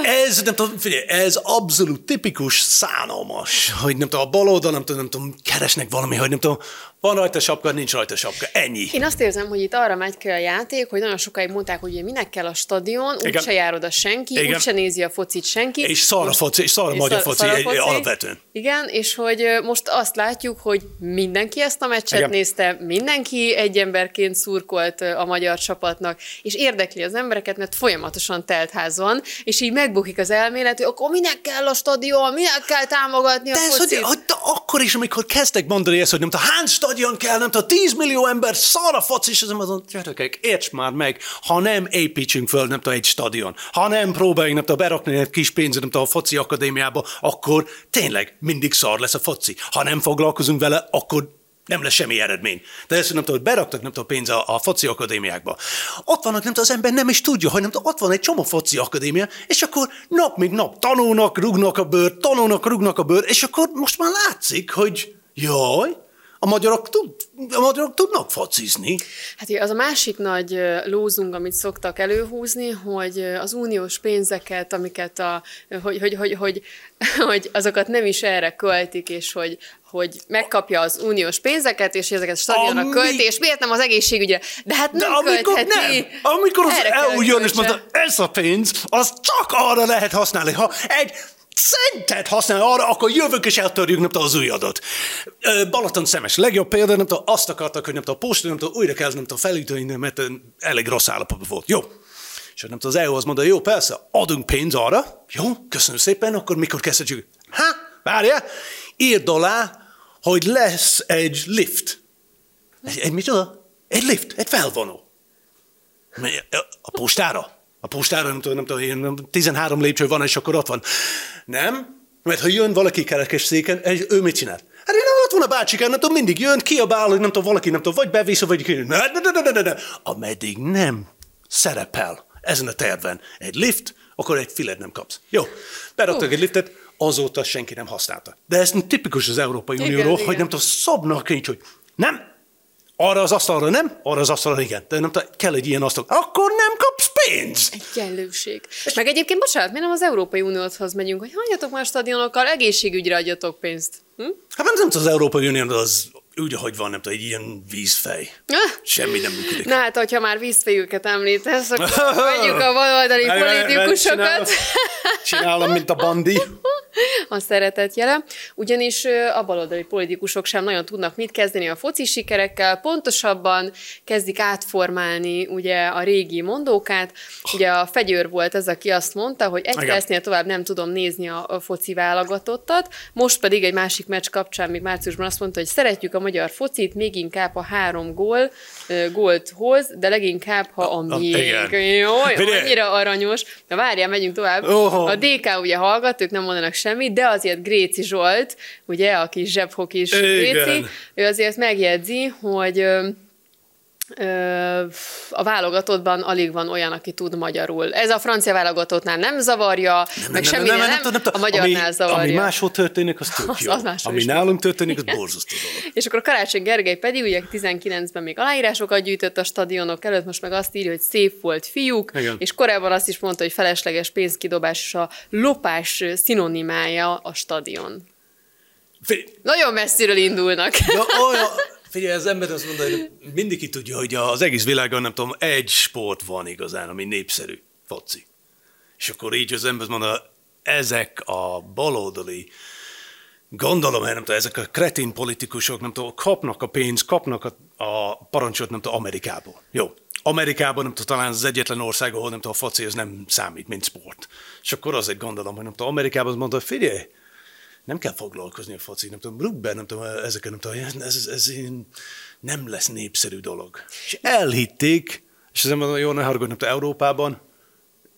Ez, nem tudom, figyelj, ez abszolút tipikus szánalmas, hogy nem tudom, a bal oldal, nem tudom, nem tudom, keresnek valami, hogy nem tudom, van rajta sapka, nincs rajta sapka, ennyi. Én azt érzem, hogy itt arra megy ki a játék, hogy nagyon sokáig mondták, hogy minek kell a stadion, úgyse jár oda senki, Igen. úgyse nézi a focit senki. És szar a foci, és szar a magyar szar- foci, szar a egy- alapvetően. Igen, és hogy most azt látjuk, hogy mindenki ezt a meccset Igen. nézte, mindenki egy emberként szurkolt a magyar csapatnak, és érdekli az embereket, mert folyamatosan telt ház van, és így megbukik az elmélet, hogy akkor minek kell a stadion, minek kell támogatni a De ez, focit. hogy, hogy de akkor is, amikor kezdtek mondani ezt, hogy nem tudom, hány stadion kell, nem tudom, 10 millió ember szar a foci, és az mondom, gyerekek, érts már meg, ha nem építsünk föl, nem tudom, egy stadion, ha nem próbáljunk, nem tudom, berakni egy kis pénzt, nem tudom, a foci akadémiába, akkor tényleg mindig szar lesz a foci. Ha nem foglalkozunk vele, akkor nem lesz semmi eredmény. De ezt nem tudom, hogy beraktak nem tudom, pénz a, a foci akadémiákba. Ott vannak, nem tudom, az ember nem is tudja, hogy nem tudom, ott van egy csomó foci akadémia, és akkor nap mint nap tanulnak, rugnak a bőr, tanulnak, rugnak a bőr, és akkor most már látszik, hogy jaj, a magyarok, tud, a magyarok tudnak focizni. Hát az a másik nagy ö, lózunk, amit szoktak előhúzni, hogy az uniós pénzeket, amiket a, hogy, hogy, hogy, hogy, *laughs* hogy azokat nem is erre költik, és hogy, hogy megkapja az uniós pénzeket, és ezeket stadionra Ami- költi, és miért nem az egészségügyre? De hát De nem amikor költheti. nem, amikor az Erre EU jön és mondta, ez a pénz, az csak arra lehet használni, ha egy centet használ arra, akkor jövök és eltörjük nem az ujjadat. Balaton szemes, legjobb példa, nem tudom, azt akartak, hogy nem tudom, a posta, nem tudom, újra kell nem tudom, felütni, mert elég rossz állapotban volt. Jó. És nem tudom, az EU az mondta, jó, persze, adunk pénz arra, jó, köszönöm szépen, akkor mikor kezdhetjük? Ha, várja, írd alá, hogy lesz egy lift. Egy, egy micsoda? Egy lift, egy felvonó. A postára? A postára nem tudom, nem tudom, 13 lépcső van, és akkor ott van. Nem? Mert ha jön valaki kerekes széken, ő mit csinál? Hát én ott van a bácsikám, nem tudom, mindig jön, kiabál, hogy nem tudom, valaki nem tudom, vagy bevisz, vagy ki. Ne, ne, ne, ne, ne, ne. Ameddig nem szerepel ezen a terven egy lift, akkor egy filet nem kapsz. Jó, beraktak egy liftet, azóta senki nem használta. De ez tipikus az Európai Unióról, hogy nem tudom, szabnak nincs, hogy nem, arra az asztalra nem, arra az asztalra igen. De nem tudom, kell egy ilyen asztal. Akkor nem kapsz pénzt! Egyenlőség. Meg egyébként, bocsánat, miért nem az Európai Unióhoz megyünk, hogy hagyjatok már stadionokkal, egészségügyre adjatok pénzt. Hm? Hát nem tudom, az Európai Unió az úgy, ahogy van, nem tudom, egy ilyen vízfej. Ah. Semmi nem működik. Na hát, hogyha már vízfejűket említesz, akkor *laughs* vegyük a baloldali politikusokat. Csinálom, mint a bandi. *laughs* A szeretet jele. Ugyanis a baloldali politikusok sem nagyon tudnak mit kezdeni a foci sikerekkel, pontosabban kezdik átformálni ugye a régi mondókát. Ugye a fegyőr volt ez, aki azt mondta, hogy egy percnél tovább nem tudom nézni a foci válogatottat, most pedig egy másik meccs kapcsán még márciusban azt mondta, hogy szeretjük a magyar focit, még inkább a három gól, gólt hoz, de leginkább, ha a, a még. Jó, annyira aranyos. Na várjál, megyünk tovább. Oh. A DK ugye hallgat, ők nem mondanak semmit, de azért Gréci Zsolt, ugye, a kis zsebhokis Gréci, ő azért megjegyzi, hogy a válogatottban alig van olyan, aki tud magyarul. Ez a francia válogatottnál nem zavarja, nem, meg semmi nem, nem, nem, nem, nem, a magyarnál ami, zavarja. Ami máshol történik, az tök *laughs* jó. Az, az ami nálunk történik, az borzasztó dolog. És akkor Karácsony Gergely pedig ugye 19-ben még aláírásokat gyűjtött a stadionok előtt, most meg azt írja, hogy szép volt fiúk, Igen. és korábban azt is mondta, hogy felesleges pénzkidobás és a lopás szinonimája a stadion. Fél... Nagyon messziről indulnak. Na, olyan, Figyelj, az ember azt mondja, hogy mindig ki tudja, hogy az egész világon, nem tudom, egy sport van igazán, ami népszerű, foci. És akkor így az ember mondja, ezek a baloldali, gondolom, nem tudom, ezek a kretin politikusok, nem tudom, kapnak a pénzt, kapnak a, a parancsot, nem tudom, Amerikából. Jó, Amerikában, nem tudom, talán az egyetlen ország, ahol nem tudom, a foci az nem számít, mint sport. És akkor azért gondolom, hogy nem tudom, Amerikában azt mondta, figyelj, nem kell foglalkozni a foci, nem tudom, Brookben, nem tudom, ezeken, nem tudom, ez, ez, ez nem lesz népszerű dolog. És elhitték, és az mondom, jó, ne haragudj, tudom, Európában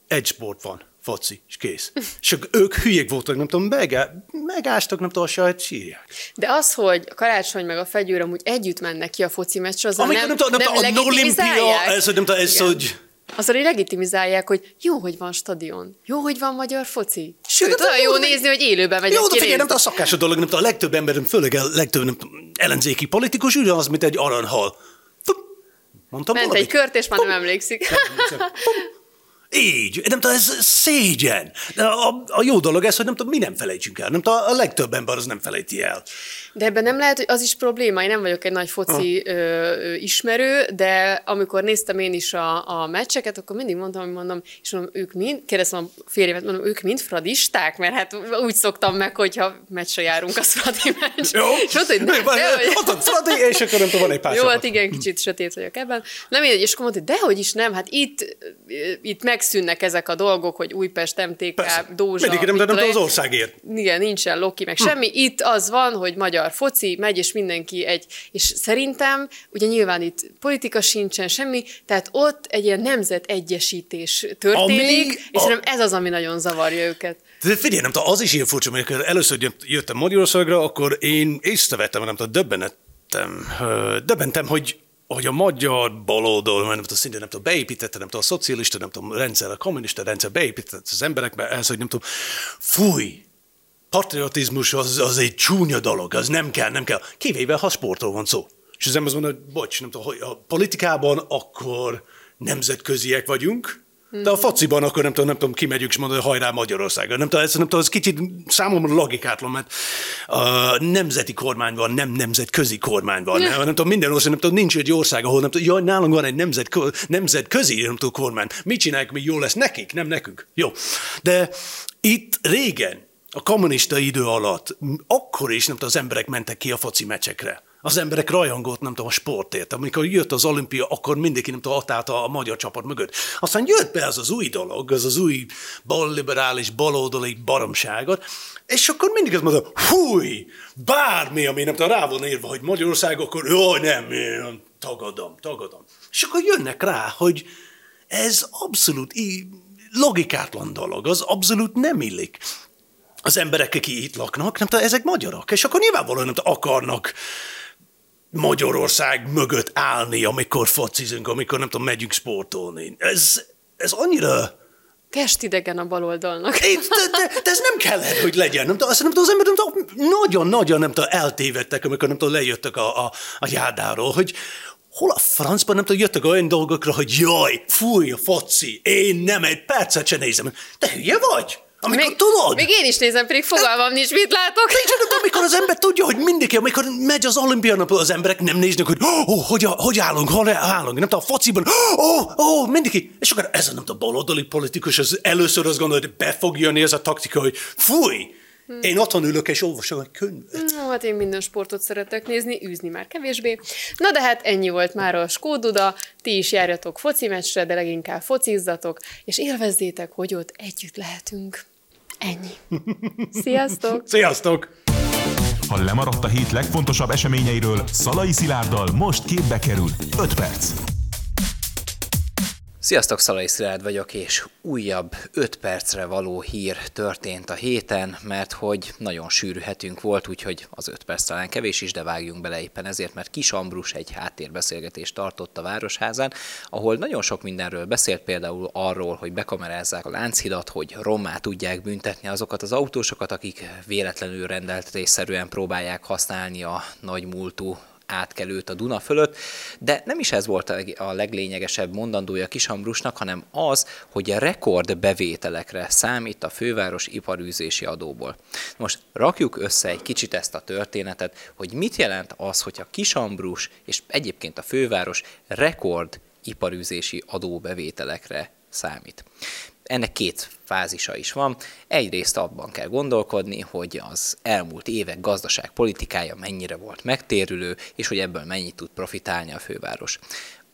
egy sport van, foci, és kész. És ők hülyék voltak, nem tudom, megá, megástak, nem tudom, a saját sírják. De az, hogy a karácsony meg a fegyőr amúgy együtt mennek ki a foci meccsre, az Amikor nem, nem, nem, nem, nem a Olimpia, ez, nem tudom, ez, hogy azzal legitimizálják, hogy jó, hogy van stadion, jó, hogy van magyar foci. Sőt, olyan jó nézni, hogy élőben megyek Jó, de figyelj, nem a szakás a dolog, nem a legtöbb ember, főleg a legtöbb nem, ellenzéki politikus ugyanaz, mint egy aranhal. Mondtam Ment valamit? egy kört, és már nem emlékszik. Így, nem tudom, ez szégyen. A, a, a jó dolog ez, hogy nem tudom, mi nem felejtsünk el. Nem tudom, a legtöbb ember az nem felejti el. De ebben nem lehet, hogy az is probléma. Én nem vagyok egy nagy foci ah. ö, ismerő, de amikor néztem én is a, a meccseket, akkor mindig mondtam, hogy mondom, és mondom, ők mind, kérdeztem a férjemet, mondom, ők mind fradisták, mert hát úgy szoktam meg, hogyha meccsre járunk, az fradi meccs. Jó. És mondta, hogy nem, de, hogy... Ott van fradi, és akkor nem tudom, van egy pár Jó, hát igen, kicsit sötét vagyok ebben. Nem mindegy, és akkor mondta, hogy dehogy is nem, hát itt, itt megszűnnek ezek a dolgok, hogy Újpest, MTK, Persze. Dózsa. Mindig nem, nem, nem az országért. Igen, nincsen Loki, meg hm. semmi. Itt az van, hogy magyar magyar foci, megy, és mindenki egy. És szerintem, ugye nyilván itt politika sincsen, semmi, tehát ott egy ilyen nemzetegyesítés történik, ami, és a... ez az, ami nagyon zavarja őket. De figyelj, nem tudom, az is ilyen furcsa, mert először jöttem Magyarországra, akkor én észrevettem, nem tudom, döbbenetem, döbbentem, hogy hogy a magyar baloldal, nem tudom, szintén nem tudom, beépítette, nem tudom, a szocialista, nem tudom, rendszer, a kommunista rendszer beépítette az emberekbe, ez, hogy nem tudom, fúj, patriotizmus az, az egy csúnya dolog, az nem kell, nem kell. Kivéve, ha sportról van szó. És az ember azt mondja, hogy bocs, nem tudom, hogy a politikában akkor nemzetköziek vagyunk, de a fociban akkor nem tudom, nem tudom, kimegyünk és mondani, hogy hajrá Magyarországra. Nem tudom, ez, nem tudom, ez kicsit számomra logikátlan, mert a nemzeti kormány van, nem nemzetközi kormány van. Nem, nem tudom, minden ország, nem tudom, nincs egy ország, ahol nem tudom, jaj, nálunk van egy nemzet, nemzetközi, nem tudom, kormány. Mit csinálják, mi jó lesz nekik, nem nekünk. Jó. De itt régen a kommunista idő alatt akkor is nem tudom, az emberek mentek ki a foci meccsekre. az emberek rajongott, nem tudom, a sportért. Amikor jött az olimpia, akkor mindenki, nem tudom, ott a magyar csapat mögött. Aztán jött be az az új dolog, az az új balliberális, baloldali baromságot, és akkor mindig azt mondta, fúj, bármi, ami nem tudom, rá van írva, hogy Magyarország, akkor jaj, nem, én tagadom, tagadom. És akkor jönnek rá, hogy ez abszolút logikátlan dolog, az abszolút nem illik az emberek, akik itt laknak, nem ezek magyarok, és akkor nyilvánvalóan nem akarnak Magyarország mögött állni, amikor focizunk, amikor nem tudom, megyünk sportolni. Ez, ez annyira idegen a baloldalnak. De, de, de, ez nem kellett, hogy legyen. Nem azt nem tudom, az ember nagyon-nagyon nem tudom, eltévedtek, amikor nem tudom, lejöttek a, a, a jádáról, hogy hol a francban nem tudom, jöttek olyan dolgokra, hogy jaj, fúj a foci, én nem egy percet sem nézem. Te hülye vagy? Amikor még, tudod? Még én is nézem, pedig fogalmam nincs, mit látok. Nincs, amikor az ember tudja, hogy mindig, amikor megy az olimpián, az emberek nem néznek, hogy oh, hogy, hogy állunk, hol állunk, nem tudom, a fociban, oh, oh, mindig. És akkor ez a nem tudom, baloldali politikus, az először azt gondolja, hogy be fog jönni ez a taktika, hogy fúj, Hmm. Én otthon ülök és olvasok egy könyvet. No, hát én minden sportot szeretek nézni, űzni már kevésbé. Na de hát ennyi volt már a Skóduda, ti is járjatok foci meccsre, de leginkább focizzatok, és élvezzétek, hogy ott együtt lehetünk. Ennyi. *laughs* Sziasztok! Sziasztok! Ha lemaradt a hét legfontosabb eseményeiről, Szalai Szilárddal most képbe kerül 5 perc. Sziasztok, Szalai Szilárd vagyok, és újabb 5 percre való hír történt a héten, mert hogy nagyon sűrű hetünk volt, úgyhogy az 5 perc talán kevés is, de vágjunk bele éppen ezért, mert Kis Ambrus egy háttérbeszélgetést tartott a Városházán, ahol nagyon sok mindenről beszélt, például arról, hogy bekamerázzák a Lánchidat, hogy rommá tudják büntetni azokat az autósokat, akik véletlenül rendeltetésszerűen próbálják használni a múltú átkelőt a Duna fölött, de nem is ez volt a leglényegesebb mondandója Kisambrusnak, hanem az, hogy a rekord bevételekre számít a főváros iparűzési adóból. Most rakjuk össze egy kicsit ezt a történetet, hogy mit jelent az, hogy a Kisambrus és egyébként a főváros rekord iparűzési adóbevételekre számít ennek két fázisa is van. Egyrészt abban kell gondolkodni, hogy az elmúlt évek gazdaságpolitikája mennyire volt megtérülő, és hogy ebből mennyit tud profitálni a főváros.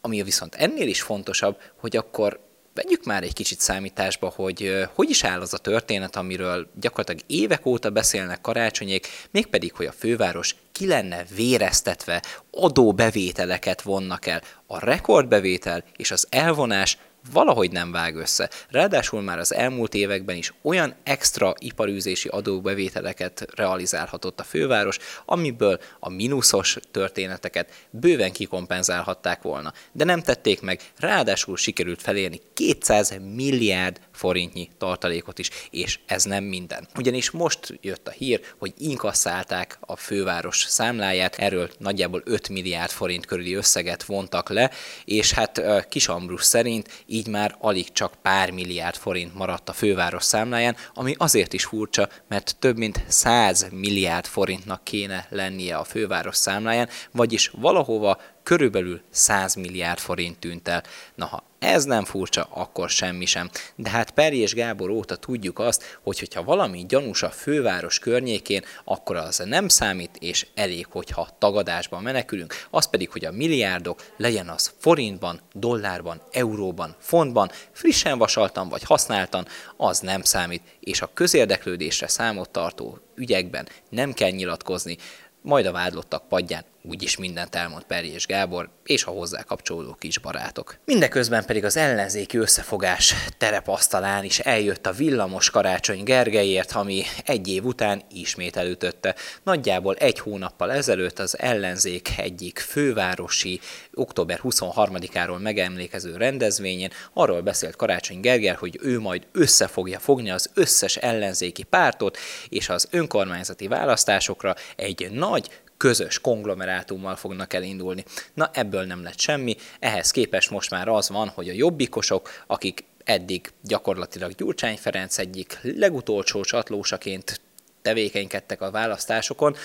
Ami viszont ennél is fontosabb, hogy akkor vegyük már egy kicsit számításba, hogy hogy is áll az a történet, amiről gyakorlatilag évek óta beszélnek karácsonyék, mégpedig, hogy a főváros ki lenne véreztetve, adóbevételeket vonnak el. A rekordbevétel és az elvonás valahogy nem vág össze. Ráadásul már az elmúlt években is olyan extra iparűzési adóbevételeket realizálhatott a főváros, amiből a mínuszos történeteket bőven kikompenzálhatták volna. De nem tették meg, ráadásul sikerült felérni 200 milliárd forintnyi tartalékot is, és ez nem minden. Ugyanis most jött a hír, hogy inkasszálták a főváros számláját, erről nagyjából 5 milliárd forint körüli összeget vontak le, és hát Kis Ambrus szerint így már alig csak pár milliárd forint maradt a főváros számláján, ami azért is furcsa, mert több mint 100 milliárd forintnak kéne lennie a főváros számláján, vagyis valahova körülbelül 100 milliárd forint tűnt el. Na, ha ez nem furcsa, akkor semmi sem. De hát Peri és Gábor óta tudjuk azt, hogy hogyha valami gyanús a főváros környékén, akkor az nem számít, és elég, hogyha tagadásban menekülünk, az pedig, hogy a milliárdok legyen az forintban, dollárban, euróban, fontban, frissen vasaltan vagy használtan, az nem számít, és a közérdeklődésre számot tartó ügyekben nem kell nyilatkozni, majd a vádlottak padján úgyis mindent elmond Peri és Gábor, és a hozzá kapcsolódó kis barátok. Mindeközben pedig az ellenzéki összefogás terepasztalán is eljött a villamos karácsony Gergelyért, ami egy év után ismét elütötte. Nagyjából egy hónappal ezelőtt az ellenzék egyik fővárosi október 23-áról megemlékező rendezvényén arról beszélt Karácsony Gergely, hogy ő majd össze fogja fogni az összes ellenzéki pártot, és az önkormányzati választásokra egy nagy közös konglomerátummal fognak elindulni. Na ebből nem lett semmi, ehhez képest most már az van, hogy a jobbikosok, akik eddig gyakorlatilag Gyurcsány Ferenc egyik legutolsó csatlósaként tevékenykedtek a választásokon,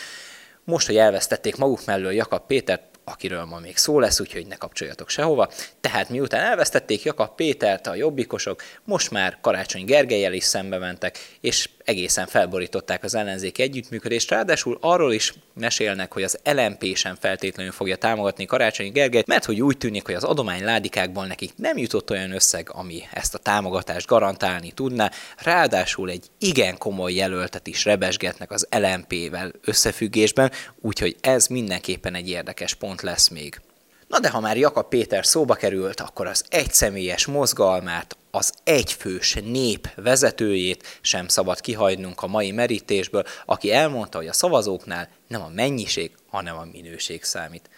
most, hogy elvesztették maguk mellől Jakab Pétert, akiről ma még szó lesz, úgyhogy ne kapcsoljatok sehova. Tehát miután elvesztették Jakab Pétert a jobbikosok, most már Karácsony Gergelyel is szembe mentek, és egészen felborították az ellenzéki együttműködést, ráadásul arról is mesélnek, hogy az LMP sem feltétlenül fogja támogatni Karácsony Gergelyt, mert hogy úgy tűnik, hogy az adományládikákból nekik nem jutott olyan összeg, ami ezt a támogatást garantálni tudná, ráadásul egy igen komoly jelöltet is rebesgetnek az LMP-vel összefüggésben, úgyhogy ez mindenképpen egy érdekes pont lesz még. Na de ha már Jakab Péter szóba került, akkor az egyszemélyes mozgalmát, az egyfős nép vezetőjét sem szabad kihagynunk a mai merítésből, aki elmondta, hogy a szavazóknál nem a mennyiség, hanem a minőség számít.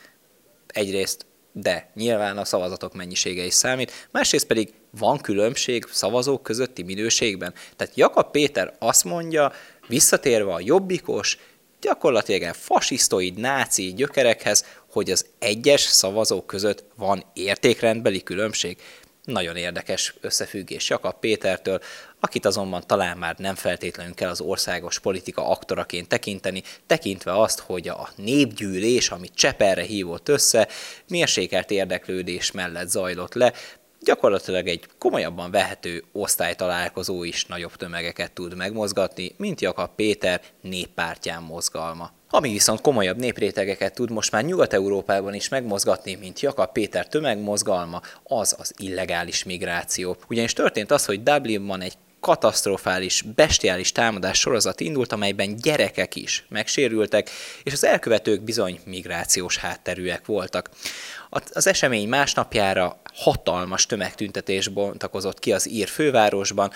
Egyrészt, de nyilván a szavazatok mennyisége is számít, másrészt pedig van különbség szavazók közötti minőségben. Tehát Jakab Péter azt mondja, visszatérve a jobbikos, gyakorlatilag fasisztoid, náci gyökerekhez, hogy az egyes szavazók között van értékrendbeli különbség. Nagyon érdekes összefüggés Jakab Pétertől, akit azonban talán már nem feltétlenül kell az országos politika aktoraként tekinteni, tekintve azt, hogy a népgyűlés, amit Cseperre hívott össze, mérsékelt érdeklődés mellett zajlott le, gyakorlatilag egy komolyabban vehető osztálytalálkozó is nagyobb tömegeket tud megmozgatni, mint Jakab Péter néppártyán mozgalma. Ami viszont komolyabb néprétegeket tud most már Nyugat-Európában is megmozgatni, mint Jakab Péter tömegmozgalma, az az illegális migráció. Ugyanis történt az, hogy Dublinban egy katasztrofális, bestiális támadás sorozat indult, amelyben gyerekek is megsérültek, és az elkövetők bizony migrációs hátterűek voltak. Az esemény másnapjára hatalmas tömegtüntetés bontakozott ki az ír fővárosban,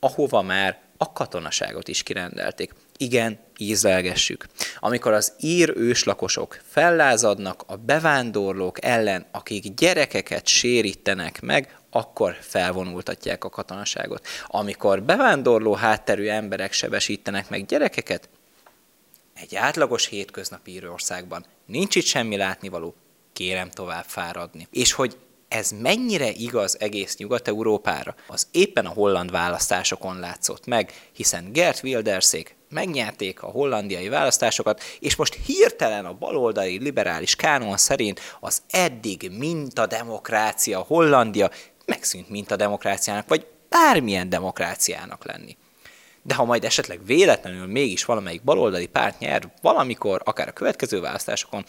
ahova már a katonaságot is kirendelték. Igen, ízlelgessük. Amikor az ír őslakosok fellázadnak a bevándorlók ellen, akik gyerekeket sérítenek meg, akkor felvonultatják a katonaságot. Amikor bevándorló hátterű emberek sebesítenek meg gyerekeket, egy átlagos hétköznapi Írországban nincs itt semmi látnivaló, kérem tovább fáradni. És hogy ez mennyire igaz egész Nyugat-Európára, az éppen a holland választásokon látszott meg, hiszen Gert Wilderszék megnyerték a hollandiai választásokat, és most hirtelen a baloldali liberális kánon szerint az eddig mintademokrácia Hollandia megszűnt mintademokráciának, vagy bármilyen demokráciának lenni. De ha majd esetleg véletlenül mégis valamelyik baloldali párt nyer valamikor, akár a következő választásokon,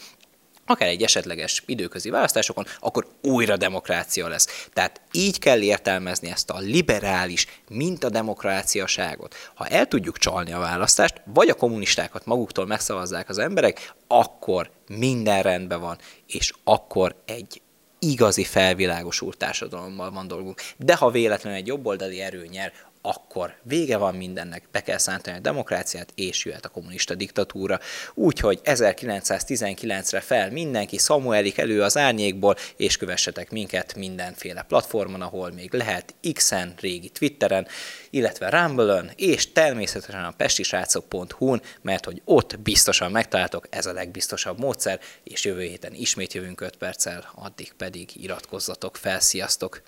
akár egy esetleges időközi választásokon, akkor újra demokrácia lesz. Tehát így kell értelmezni ezt a liberális mintademokráciaságot. Ha el tudjuk csalni a választást, vagy a kommunistákat maguktól megszavazzák az emberek, akkor minden rendben van, és akkor egy igazi felvilágosult társadalommal van dolgunk. De ha véletlenül egy jobboldali erő nyer, akkor vége van mindennek, be kell szántani a demokráciát, és jöhet a kommunista diktatúra. Úgyhogy 1919-re fel mindenki Samuelik elő az árnyékból, és kövessetek minket mindenféle platformon, ahol még lehet X-en, régi Twitteren, illetve Rumble-ön, és természetesen a pestisrácok.hu-n, mert hogy ott biztosan megtaláltok, ez a legbiztosabb módszer, és jövő héten ismét jövünk 5 perccel, addig pedig iratkozzatok fel, sziasztok!